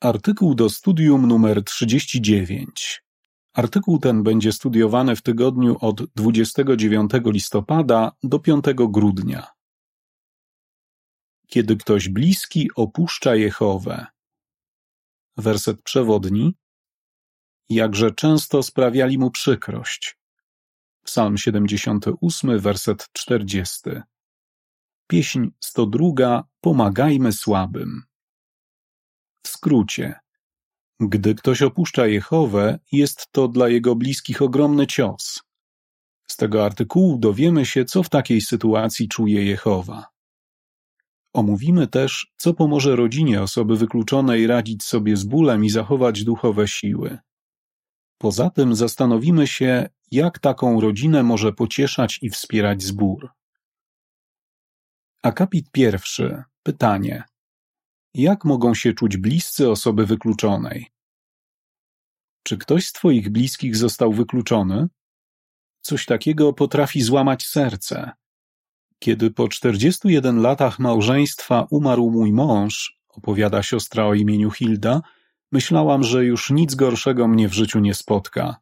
Artykuł do studium numer 39. Artykuł ten będzie studiowany w tygodniu od 29 listopada do 5 grudnia. Kiedy ktoś bliski opuszcza Jehowę. Werset przewodni. Jakże często sprawiali mu przykrość. Psalm 78, werset 40. Pieśń 102. Pomagajmy słabym. W skrócie, gdy ktoś opuszcza Jehowę, jest to dla jego bliskich ogromny cios. Z tego artykułu dowiemy się, co w takiej sytuacji czuje Jehowa. Omówimy też, co pomoże rodzinie osoby wykluczonej radzić sobie z bólem i zachować duchowe siły. Poza tym zastanowimy się, jak taką rodzinę może pocieszać i wspierać zbór. Akapit pierwszy. Pytanie. Jak mogą się czuć bliscy osoby wykluczonej? Czy ktoś z Twoich bliskich został wykluczony? Coś takiego potrafi złamać serce. Kiedy po 41 latach małżeństwa umarł mój mąż, opowiada siostra o imieniu Hilda, myślałam, że już nic gorszego mnie w życiu nie spotka.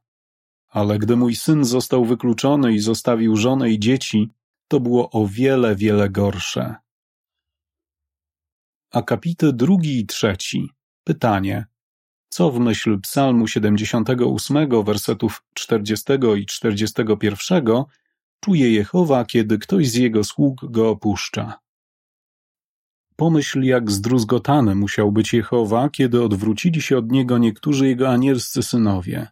Ale gdy mój syn został wykluczony i zostawił żonę i dzieci, to było o wiele, wiele gorsze. Akapity drugi i trzeci. Pytanie. Co w myśl psalmu 78, wersetów 40 i 41 czuje Jehowa, kiedy ktoś z jego sług go opuszcza? Pomyśl, jak zdruzgotany musiał być Jehowa, kiedy odwrócili się od niego niektórzy jego anielscy synowie.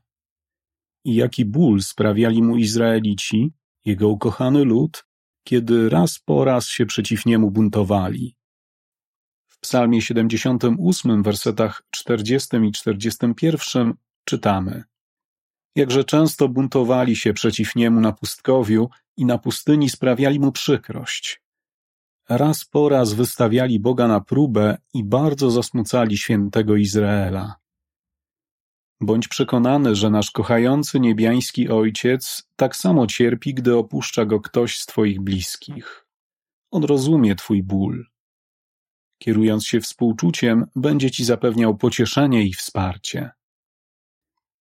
I jaki ból sprawiali mu Izraelici, jego ukochany lud, kiedy raz po raz się przeciw niemu buntowali psalmie 78, wersetach 40 i 41 czytamy Jakże często buntowali się przeciw niemu na pustkowiu i na pustyni sprawiali mu przykrość. Raz po raz wystawiali Boga na próbę i bardzo zasmucali świętego Izraela. Bądź przekonany, że nasz kochający niebiański Ojciec tak samo cierpi, gdy opuszcza go ktoś z Twoich bliskich. On rozumie Twój ból. Kierując się współczuciem, będzie ci zapewniał pocieszenie i wsparcie.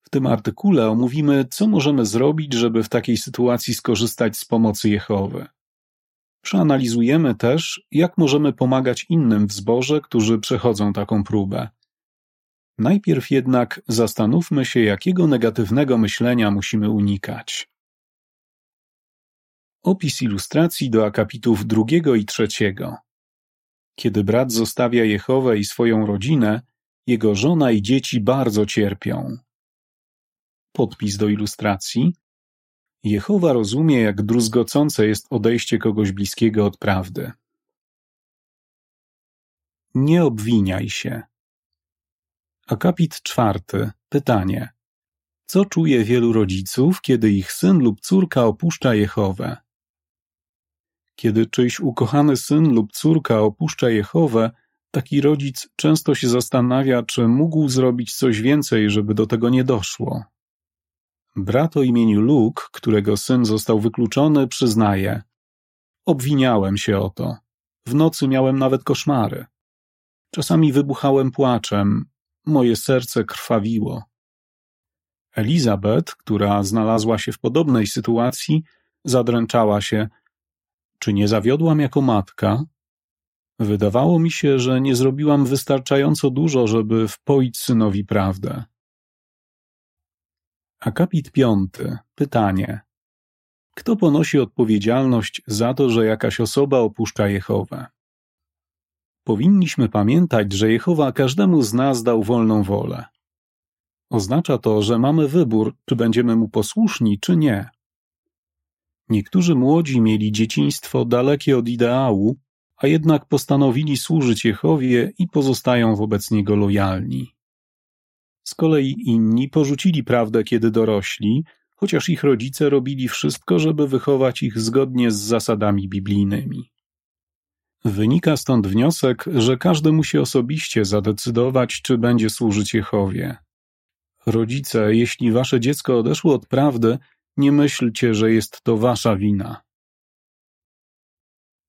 W tym artykule omówimy, co możemy zrobić, żeby w takiej sytuacji skorzystać z pomocy Jehowy. Przeanalizujemy też, jak możemy pomagać innym w zborze, którzy przechodzą taką próbę. Najpierw jednak zastanówmy się, jakiego negatywnego myślenia musimy unikać. Opis ilustracji do akapitów drugiego i trzeciego. Kiedy brat zostawia Jehowę i swoją rodzinę, jego żona i dzieci bardzo cierpią. Podpis do ilustracji. Jehowa rozumie, jak druzgocące jest odejście kogoś bliskiego od prawdy. Nie obwiniaj się. Akapit czwarty. Pytanie. Co czuje wielu rodziców, kiedy ich syn lub córka opuszcza Jehowę? Kiedy czyjś ukochany syn lub córka opuszcza Jehowę, taki rodzic często się zastanawia, czy mógł zrobić coś więcej, żeby do tego nie doszło. Brat o imieniu Luke, którego syn został wykluczony, przyznaje: Obwiniałem się o to. W nocy miałem nawet koszmary. Czasami wybuchałem płaczem, moje serce krwawiło. Elizabeth, która znalazła się w podobnej sytuacji, zadręczała się, czy nie zawiodłam jako matka? Wydawało mi się, że nie zrobiłam wystarczająco dużo, żeby wpoić synowi prawdę. Akapit piąty. Pytanie. Kto ponosi odpowiedzialność za to, że jakaś osoba opuszcza Jehowę? Powinniśmy pamiętać, że Jehowa każdemu z nas dał wolną wolę. Oznacza to, że mamy wybór, czy będziemy mu posłuszni, czy nie. Niektórzy młodzi mieli dzieciństwo dalekie od ideału, a jednak postanowili służyć Jehowie i pozostają wobec niego lojalni. Z kolei inni porzucili prawdę, kiedy dorośli, chociaż ich rodzice robili wszystko, żeby wychować ich zgodnie z zasadami biblijnymi. Wynika stąd wniosek, że każdy musi osobiście zadecydować, czy będzie służyć Jehowie. Rodzice, jeśli wasze dziecko odeszło od prawdy, nie myślcie, że jest to wasza wina.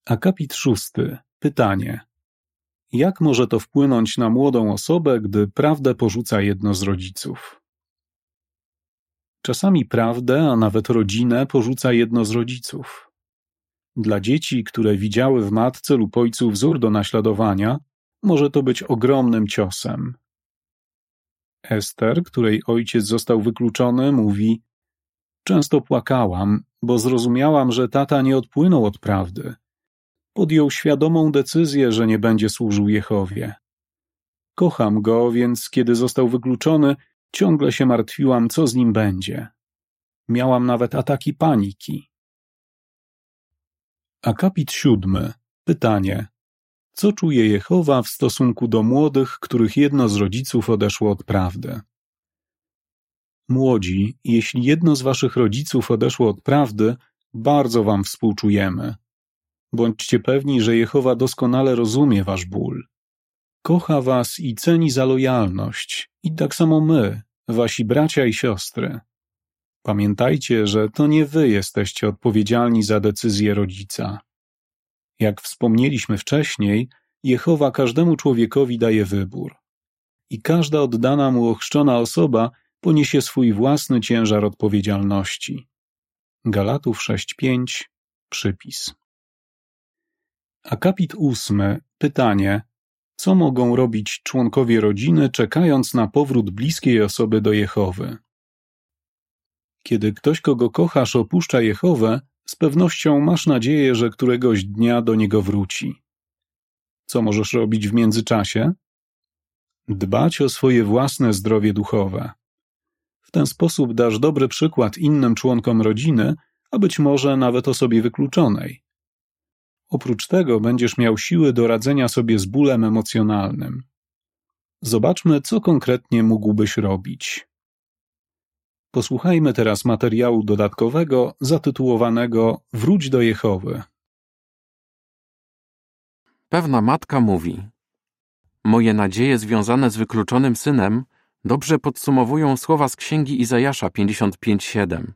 Akapit szósty. Pytanie. Jak może to wpłynąć na młodą osobę, gdy prawdę porzuca jedno z rodziców? Czasami prawdę, a nawet rodzinę porzuca jedno z rodziców. Dla dzieci, które widziały w matce lub ojcu wzór do naśladowania, może to być ogromnym ciosem. Ester, której ojciec został wykluczony, mówi: Często płakałam, bo zrozumiałam, że tata nie odpłynął od prawdy. Podjął świadomą decyzję, że nie będzie służył Jehowie. Kocham go, więc kiedy został wykluczony, ciągle się martwiłam, co z nim będzie. Miałam nawet ataki paniki. Akapit siódmy. Pytanie. Co czuje Jehowa w stosunku do młodych, których jedno z rodziców odeszło od prawdy? Młodzi, jeśli jedno z waszych rodziców odeszło od prawdy, bardzo wam współczujemy. Bądźcie pewni, że Jehowa doskonale rozumie wasz ból. Kocha was i ceni za lojalność, i tak samo my, wasi bracia i siostry. Pamiętajcie, że to nie wy jesteście odpowiedzialni za decyzje rodzica. Jak wspomnieliśmy wcześniej, Jehowa każdemu człowiekowi daje wybór. I każda oddana mu ochrzczona osoba poniesie swój własny ciężar odpowiedzialności. Galatów 6:5 przypis. Akapit ósmy. Pytanie. Co mogą robić członkowie rodziny, czekając na powrót bliskiej osoby do Jehowy? Kiedy ktoś, kogo kochasz, opuszcza Jehowę, z pewnością masz nadzieję, że któregoś dnia do niego wróci. Co możesz robić w międzyczasie? Dbać o swoje własne zdrowie duchowe. Ten sposób dasz dobry przykład innym członkom rodziny, a być może nawet osobie wykluczonej. Oprócz tego będziesz miał siły do radzenia sobie z bólem emocjonalnym. Zobaczmy, co konkretnie mógłbyś robić. Posłuchajmy teraz materiału dodatkowego zatytułowanego Wróć do Jehowy. Pewna matka mówi: Moje nadzieje związane z wykluczonym synem dobrze podsumowują słowa z księgi Izajasza 55:7.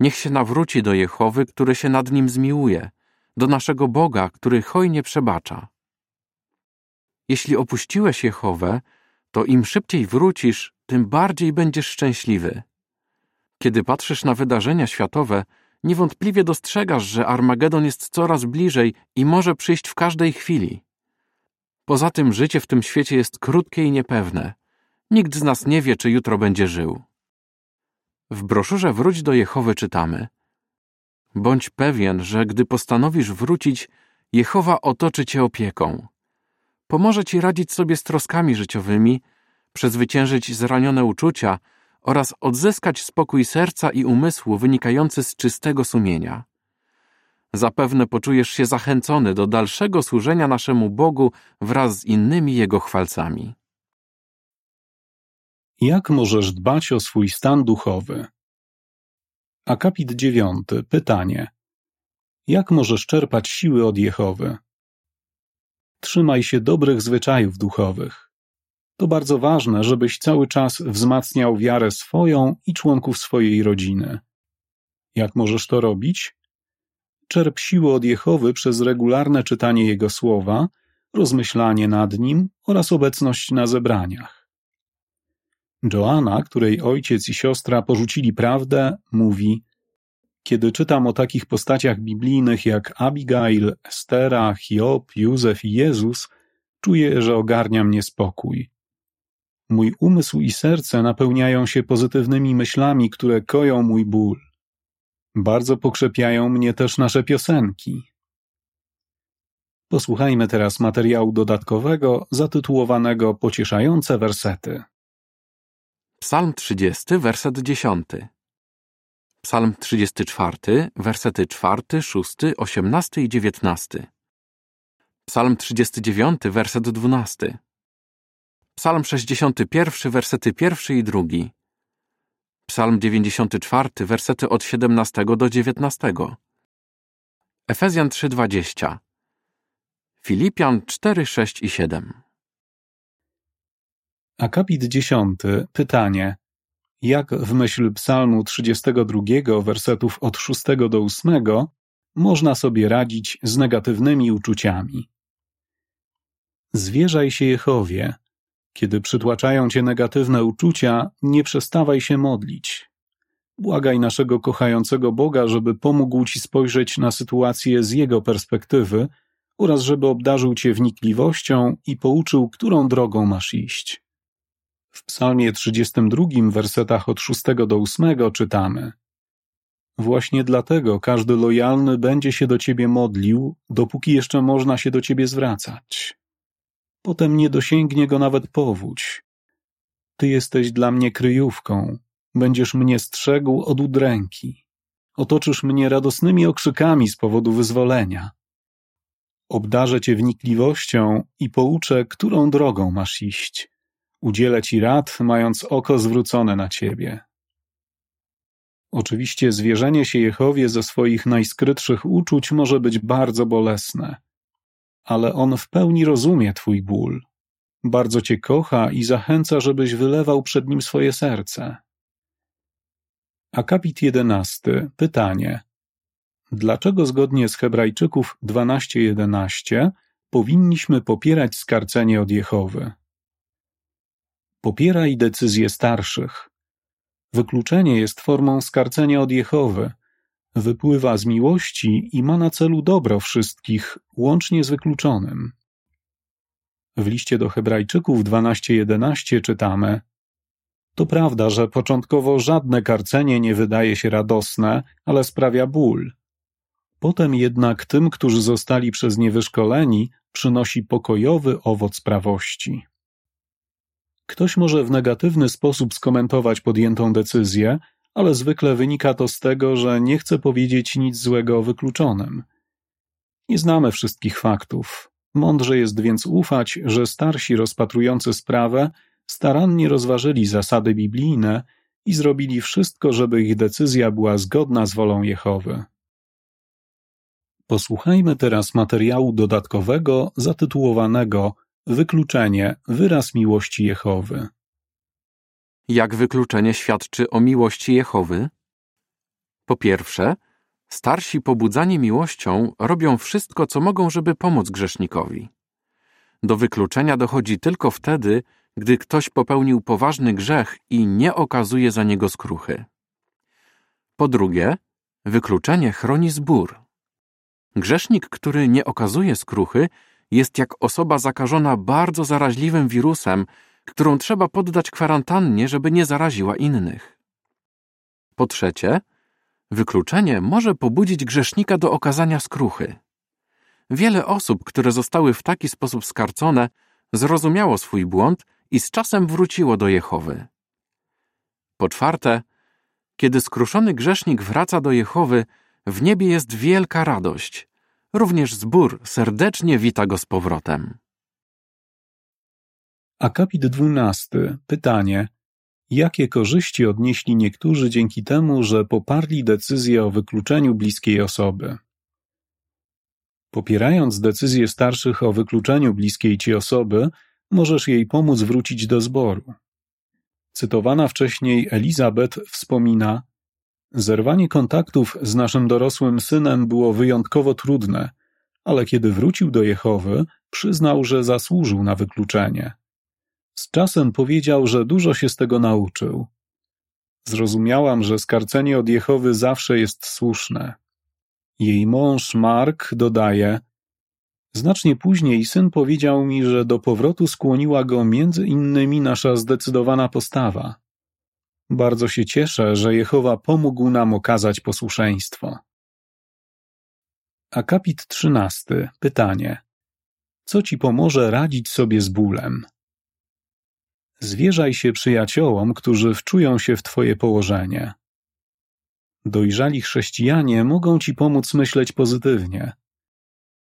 Niech się nawróci do Jehowy, który się nad nim zmiłuje, do naszego Boga, który hojnie przebacza. Jeśli opuściłeś Jehowę, to im szybciej wrócisz, tym bardziej będziesz szczęśliwy. Kiedy patrzysz na wydarzenia światowe, niewątpliwie dostrzegasz, że Armagedon jest coraz bliżej i może przyjść w każdej chwili. Poza tym życie w tym świecie jest krótkie i niepewne. Nikt z nas nie wie, czy jutro będzie żył. W broszurze Wróć do Jehowy czytamy: Bądź pewien, że gdy postanowisz wrócić, Jehowa otoczy cię opieką. Pomoże ci radzić sobie z troskami życiowymi, przezwyciężyć zranione uczucia oraz odzyskać spokój serca i umysłu wynikający z czystego sumienia. Zapewne poczujesz się zachęcony do dalszego służenia naszemu Bogu wraz z innymi Jego chwalcami. Jak możesz dbać o swój stan duchowy? Akapit dziewiąty. Pytanie. Jak możesz czerpać siły od Jehowy? Trzymaj się dobrych zwyczajów duchowych. To bardzo ważne, żebyś cały czas wzmacniał wiarę swoją i członków swojej rodziny. Jak możesz to robić? Czerp siłę od Jehowy przez regularne czytanie Jego słowa, rozmyślanie nad nim oraz obecność na zebraniach. Joanna, której ojciec i siostra porzucili prawdę, mówi: Kiedy czytam o takich postaciach biblijnych jak Abigail, Estera, Hiob, Józef i Jezus, czuję, że ogarnia mnie spokój. Mój umysł i serce napełniają się pozytywnymi myślami, które koją mój ból. Bardzo pokrzepiają mnie też nasze piosenki. Posłuchajmy teraz materiału dodatkowego zatytułowanego Pocieszające wersety. Psalm 30, werset 10. Psalm 34, wersety 4, 6, 18 i 19. Psalm 39, werset 12. Psalm 61, wersety 1 i 2. Psalm 94, wersety od 17 do 19. Efezjan 3:20. Filipian 4, 6 i 7. Akapit 10. Pytanie. Jak w myśl Psalmu 32, wersetów od 6 do 8, można sobie radzić z negatywnymi uczuciami? Zwierzaj się Jehowie. Kiedy przytłaczają cię negatywne uczucia, nie przestawaj się modlić. Błagaj naszego kochającego Boga, żeby pomógł ci spojrzeć na sytuację z jego perspektywy oraz żeby obdarzył cię wnikliwością i pouczył, którą drogą masz iść. W Psalmie 32, wersetach od 6 do 8 czytamy: Właśnie dlatego każdy lojalny będzie się do ciebie modlił, dopóki jeszcze można się do ciebie zwracać. Potem nie dosięgnie go nawet powódź. Ty jesteś dla mnie kryjówką, będziesz mnie strzegł od udręki. Otoczysz mnie radosnymi okrzykami z powodu wyzwolenia. Obdarzę cię wnikliwością i pouczę, którą drogą masz iść. Udzielę ci rad, mając oko zwrócone na ciebie. Oczywiście zwierzenie się Jehowie ze swoich najskrytszych uczuć może być bardzo bolesne, ale on w pełni rozumie twój ból. Bardzo cię kocha i zachęca, żebyś wylewał przed nim swoje serce. Akapit jedenasty. Pytanie. Dlaczego zgodnie z Hebrajczyków 12:11 powinniśmy popierać skarcenie od Jehowy? Popieraj decyzje starszych. Wykluczenie jest formą skarcenia od Jehowy. Wypływa z miłości i ma na celu dobro wszystkich, łącznie z wykluczonym. W liście do Hebrajczyków 12:11 czytamy: To prawda, że początkowo żadne karcenie nie wydaje się radosne, ale sprawia ból. Potem jednak tym, którzy zostali przez nie wyszkoleni, przynosi pokojowy owoc prawości. Ktoś może w negatywny sposób skomentować podjętą decyzję, ale zwykle wynika to z tego, że nie chce powiedzieć nic złego o wykluczonym. Nie znamy wszystkich faktów. Mądrze jest więc ufać, że starsi rozpatrujący sprawę starannie rozważyli zasady biblijne i zrobili wszystko, żeby ich decyzja była zgodna z wolą Jehowy. Posłuchajmy teraz materiału dodatkowego zatytułowanego Wykluczenie wyraz miłości Jehowy. Jak wykluczenie świadczy o miłości Jehowy? Po pierwsze, starsi pobudzani miłością robią wszystko, co mogą, żeby pomóc grzesznikowi. Do wykluczenia dochodzi tylko wtedy, gdy ktoś popełnił poważny grzech i nie okazuje za niego skruchy. Po drugie, wykluczenie chroni zbór. Grzesznik, który nie okazuje skruchy, jest jak osoba zakażona bardzo zaraźliwym wirusem, którą trzeba poddać kwarantannie, żeby nie zaraziła innych. Po trzecie, wykluczenie może pobudzić grzesznika do okazania skruchy. Wiele osób, które zostały w taki sposób skarcone, zrozumiało swój błąd i z czasem wróciło do Jehowy. Po czwarte, kiedy skruszony grzesznik wraca do Jehowy, w niebie jest wielka radość. Również zbór serdecznie wita go z powrotem. Akapit dwunasty. Pytanie. Jakie korzyści odnieśli niektórzy dzięki temu, że poparli decyzję o wykluczeniu bliskiej osoby? Popierając decyzję starszych o wykluczeniu bliskiej ci osoby, możesz jej pomóc wrócić do zboru. Cytowana wcześniej Elizabeth wspomina: Zerwanie kontaktów z naszym dorosłym synem było wyjątkowo trudne, ale kiedy wrócił do Jehowy, przyznał, że zasłużył na wykluczenie. Z czasem powiedział, że dużo się z tego nauczył. Zrozumiałam, że skarcenie od Jehowy zawsze jest słuszne. Jej mąż Mark dodaje: Znacznie później syn powiedział mi, że do powrotu skłoniła go między innymi nasza zdecydowana postawa. Bardzo się cieszę, że Jehowa pomógł nam okazać posłuszeństwo. Akapit trzynasty. Pytanie. Co ci pomoże radzić sobie z bólem? Zwierzaj się przyjaciołom, którzy wczują się w twoje położenie. Dojrzali chrześcijanie mogą ci pomóc myśleć pozytywnie.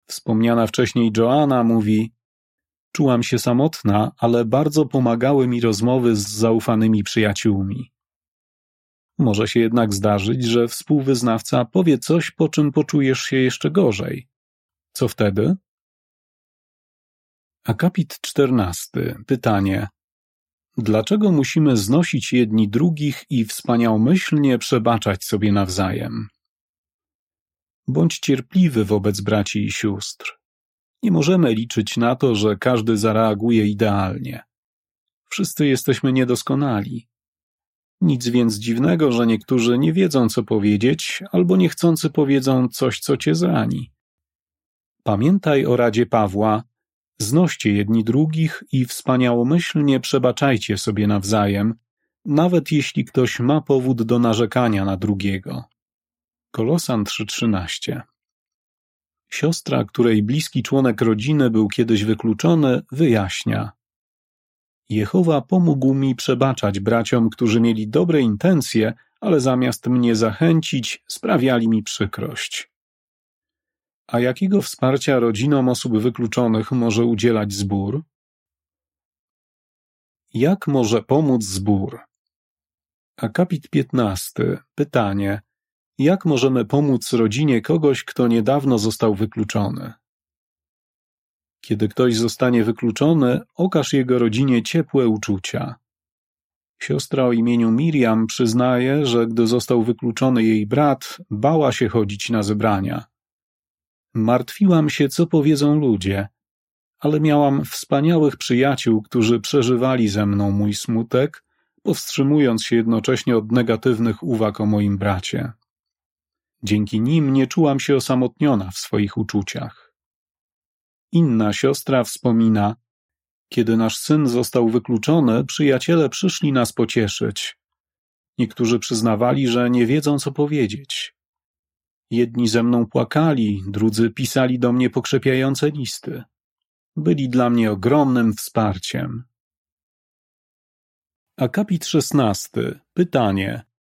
Wspomniana wcześniej Joanna mówi: Czułam się samotna, ale bardzo pomagały mi rozmowy z zaufanymi przyjaciółmi. Może się jednak zdarzyć, że współwyznawca powie coś, po czym poczujesz się jeszcze gorzej. Co wtedy? Akapit czternasty. Pytanie. Dlaczego musimy znosić jedni drugich i wspaniałomyślnie przebaczać sobie nawzajem? Bądź cierpliwy wobec braci i sióstr. Nie możemy liczyć na to, że każdy zareaguje idealnie. Wszyscy jesteśmy niedoskonali. Nic więc dziwnego, że niektórzy nie wiedzą, co powiedzieć, albo niechcący powiedzą coś, co cię zrani. Pamiętaj o radzie Pawła, znoście jedni drugich i wspaniałomyślnie przebaczajcie sobie nawzajem, nawet jeśli ktoś ma powód do narzekania na drugiego. Kolosan 3:13 Siostra, której bliski członek rodziny był kiedyś wykluczony, wyjaśnia. Jehowa pomógł mi przebaczać braciom, którzy mieli dobre intencje, ale zamiast mnie zachęcić, sprawiali mi przykrość. A jakiego wsparcia rodzinom osób wykluczonych może udzielać zbór? Jak może pomóc zbór? Akapit 15. Pytanie. Jak możemy pomóc rodzinie kogoś, kto niedawno został wykluczony? Kiedy ktoś zostanie wykluczony, okaż jego rodzinie ciepłe uczucia. Siostra o imieniu Miriam przyznaje, że gdy został wykluczony jej brat, bała się chodzić na zebrania. Martwiłam się, co powiedzą ludzie, ale miałam wspaniałych przyjaciół, którzy przeżywali ze mną mój smutek, powstrzymując się jednocześnie od negatywnych uwag o moim bracie. Dzięki nim nie czułam się osamotniona w swoich uczuciach. Inna siostra wspomina, kiedy nasz syn został wykluczony, przyjaciele przyszli nas pocieszyć. Niektórzy przyznawali, że nie wiedzą, co powiedzieć. Jedni ze mną płakali, drudzy pisali do mnie pokrzepiające listy. Byli dla mnie ogromnym wsparciem. Akapit szesnasty. Pytanie.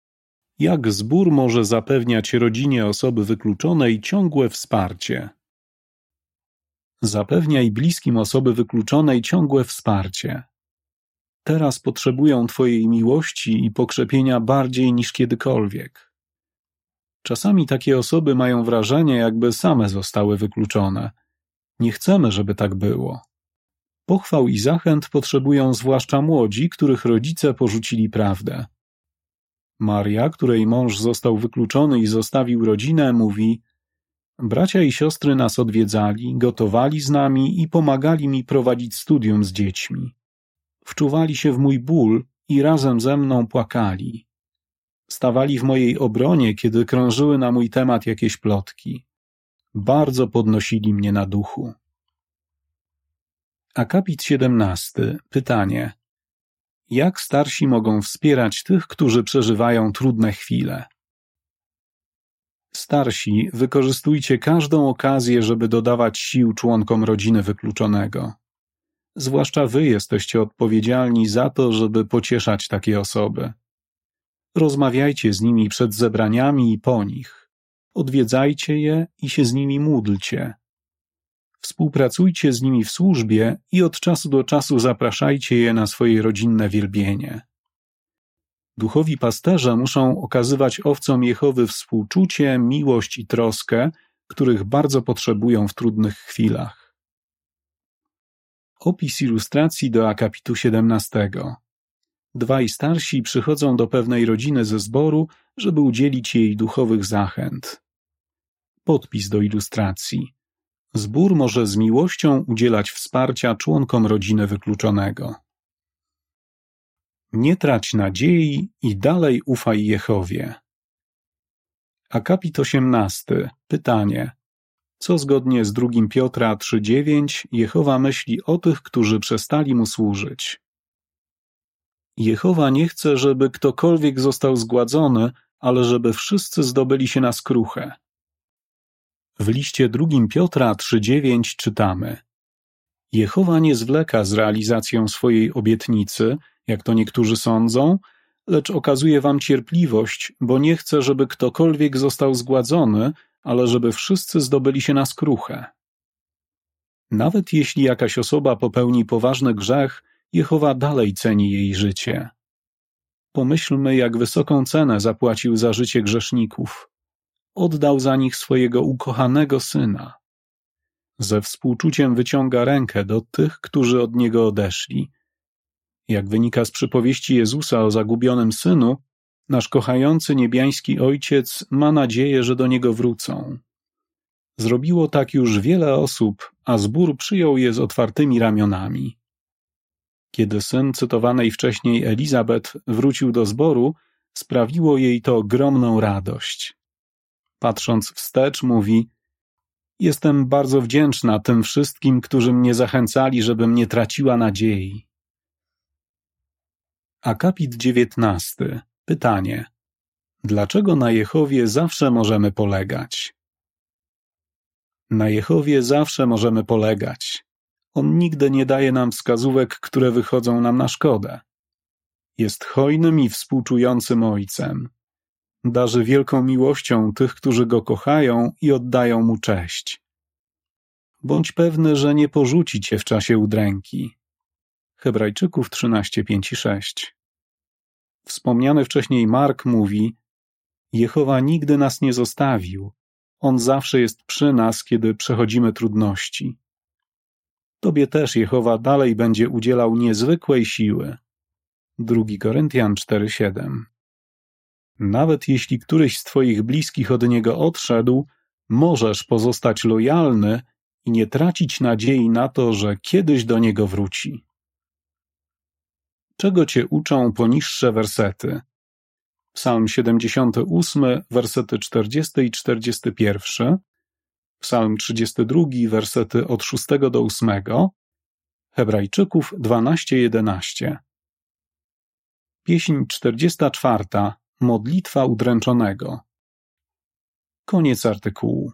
Jak zbór może zapewniać rodzinie osoby wykluczonej ciągłe wsparcie? Zapewniaj bliskim osoby wykluczonej ciągłe wsparcie. Teraz potrzebują Twojej miłości i pokrzepienia bardziej niż kiedykolwiek. Czasami takie osoby mają wrażenie, jakby same zostały wykluczone. Nie chcemy, żeby tak było. Pochwał i zachęt potrzebują zwłaszcza młodzi, których rodzice porzucili prawdę. Maria, której mąż został wykluczony i zostawił rodzinę, mówi: Bracia i siostry nas odwiedzali, gotowali z nami i pomagali mi prowadzić studium z dziećmi. Wczuwali się w mój ból i razem ze mną płakali. Stawali w mojej obronie, kiedy krążyły na mój temat jakieś plotki. Bardzo podnosili mnie na duchu. Akapit 17. Pytanie. Jak starsi mogą wspierać tych, którzy przeżywają trudne chwile? Starsi, wykorzystujcie każdą okazję, żeby dodawać sił członkom rodziny wykluczonego. Zwłaszcza wy jesteście odpowiedzialni za to, żeby pocieszać takie osoby. Rozmawiajcie z nimi przed zebraniami i po nich. Odwiedzajcie je i się z nimi módlcie. Współpracujcie z nimi w służbie i od czasu do czasu zapraszajcie je na swoje rodzinne wielbienie. Duchowi pasterze muszą okazywać owcom Jehowy współczucie, miłość i troskę, których bardzo potrzebują w trudnych chwilach. Opis ilustracji do akapitu 17. Dwaj starsi przychodzą do pewnej rodziny ze zboru, żeby udzielić jej duchowych zachęt. Podpis do ilustracji. Zbór może z miłością udzielać wsparcia członkom rodziny wykluczonego. Nie trać nadziei i dalej ufaj Jehowie. Akapit 18. Pytanie. Co zgodnie z 2 Piotra 3:9 Jehowa myśli o tych, którzy przestali mu służyć? Jehowa nie chce, żeby ktokolwiek został zgładzony, ale żeby wszyscy zdobyli się na skruchę. W liście drugim Piotra 3:9 czytamy: Jehowa nie zwleka z realizacją swojej obietnicy, jak to niektórzy sądzą, lecz okazuje wam cierpliwość, bo nie chce, żeby ktokolwiek został zgładzony, ale żeby wszyscy zdobyli się na skruchę. Nawet jeśli jakaś osoba popełni poważny grzech, Jehowa dalej ceni jej życie. Pomyślmy, jak wysoką cenę zapłacił za życie grzeszników oddał za nich swojego ukochanego syna. Ze współczuciem wyciąga rękę do tych, którzy od niego odeszli. Jak wynika z przypowieści Jezusa o zagubionym synu, nasz kochający niebiański ojciec ma nadzieję, że do niego wrócą. Zrobiło tak już wiele osób, a zbór przyjął je z otwartymi ramionami. Kiedy syn cytowanej wcześniej Elizabeth wrócił do zboru, sprawiło jej to ogromną radość. Patrząc wstecz, mówi: Jestem bardzo wdzięczna tym wszystkim, którzy mnie zachęcali, żebym nie traciła nadziei. Akapit dziewiętnasty. Pytanie. Dlaczego na Jehowie zawsze możemy polegać? Na Jehowie zawsze możemy polegać. On nigdy nie daje nam wskazówek, które wychodzą nam na szkodę. Jest hojnym i współczującym ojcem. Darzy wielką miłością tych, którzy go kochają i oddają mu cześć. Bądź pewny, że nie porzuci cię w czasie udręki. Hebrajczyków 13, 5 i 6. Wspomniany wcześniej Mark mówi: Jehowa nigdy nas nie zostawił. On zawsze jest przy nas, kiedy przechodzimy trudności. Tobie też Jehowa dalej będzie udzielał niezwykłej siły. 2 Koryntian 4:7 Nawet jeśli któryś z Twoich bliskich od niego odszedł, możesz pozostać lojalny i nie tracić nadziei na to, że kiedyś do niego wróci. Czego cię uczą poniższe wersety? Psalm 78, wersety 40 i 41, Psalm 32, wersety od 6 do 8, Hebrajczyków 12:11. Pieśń 44. Modlitwa udręczonego. Koniec artykułu.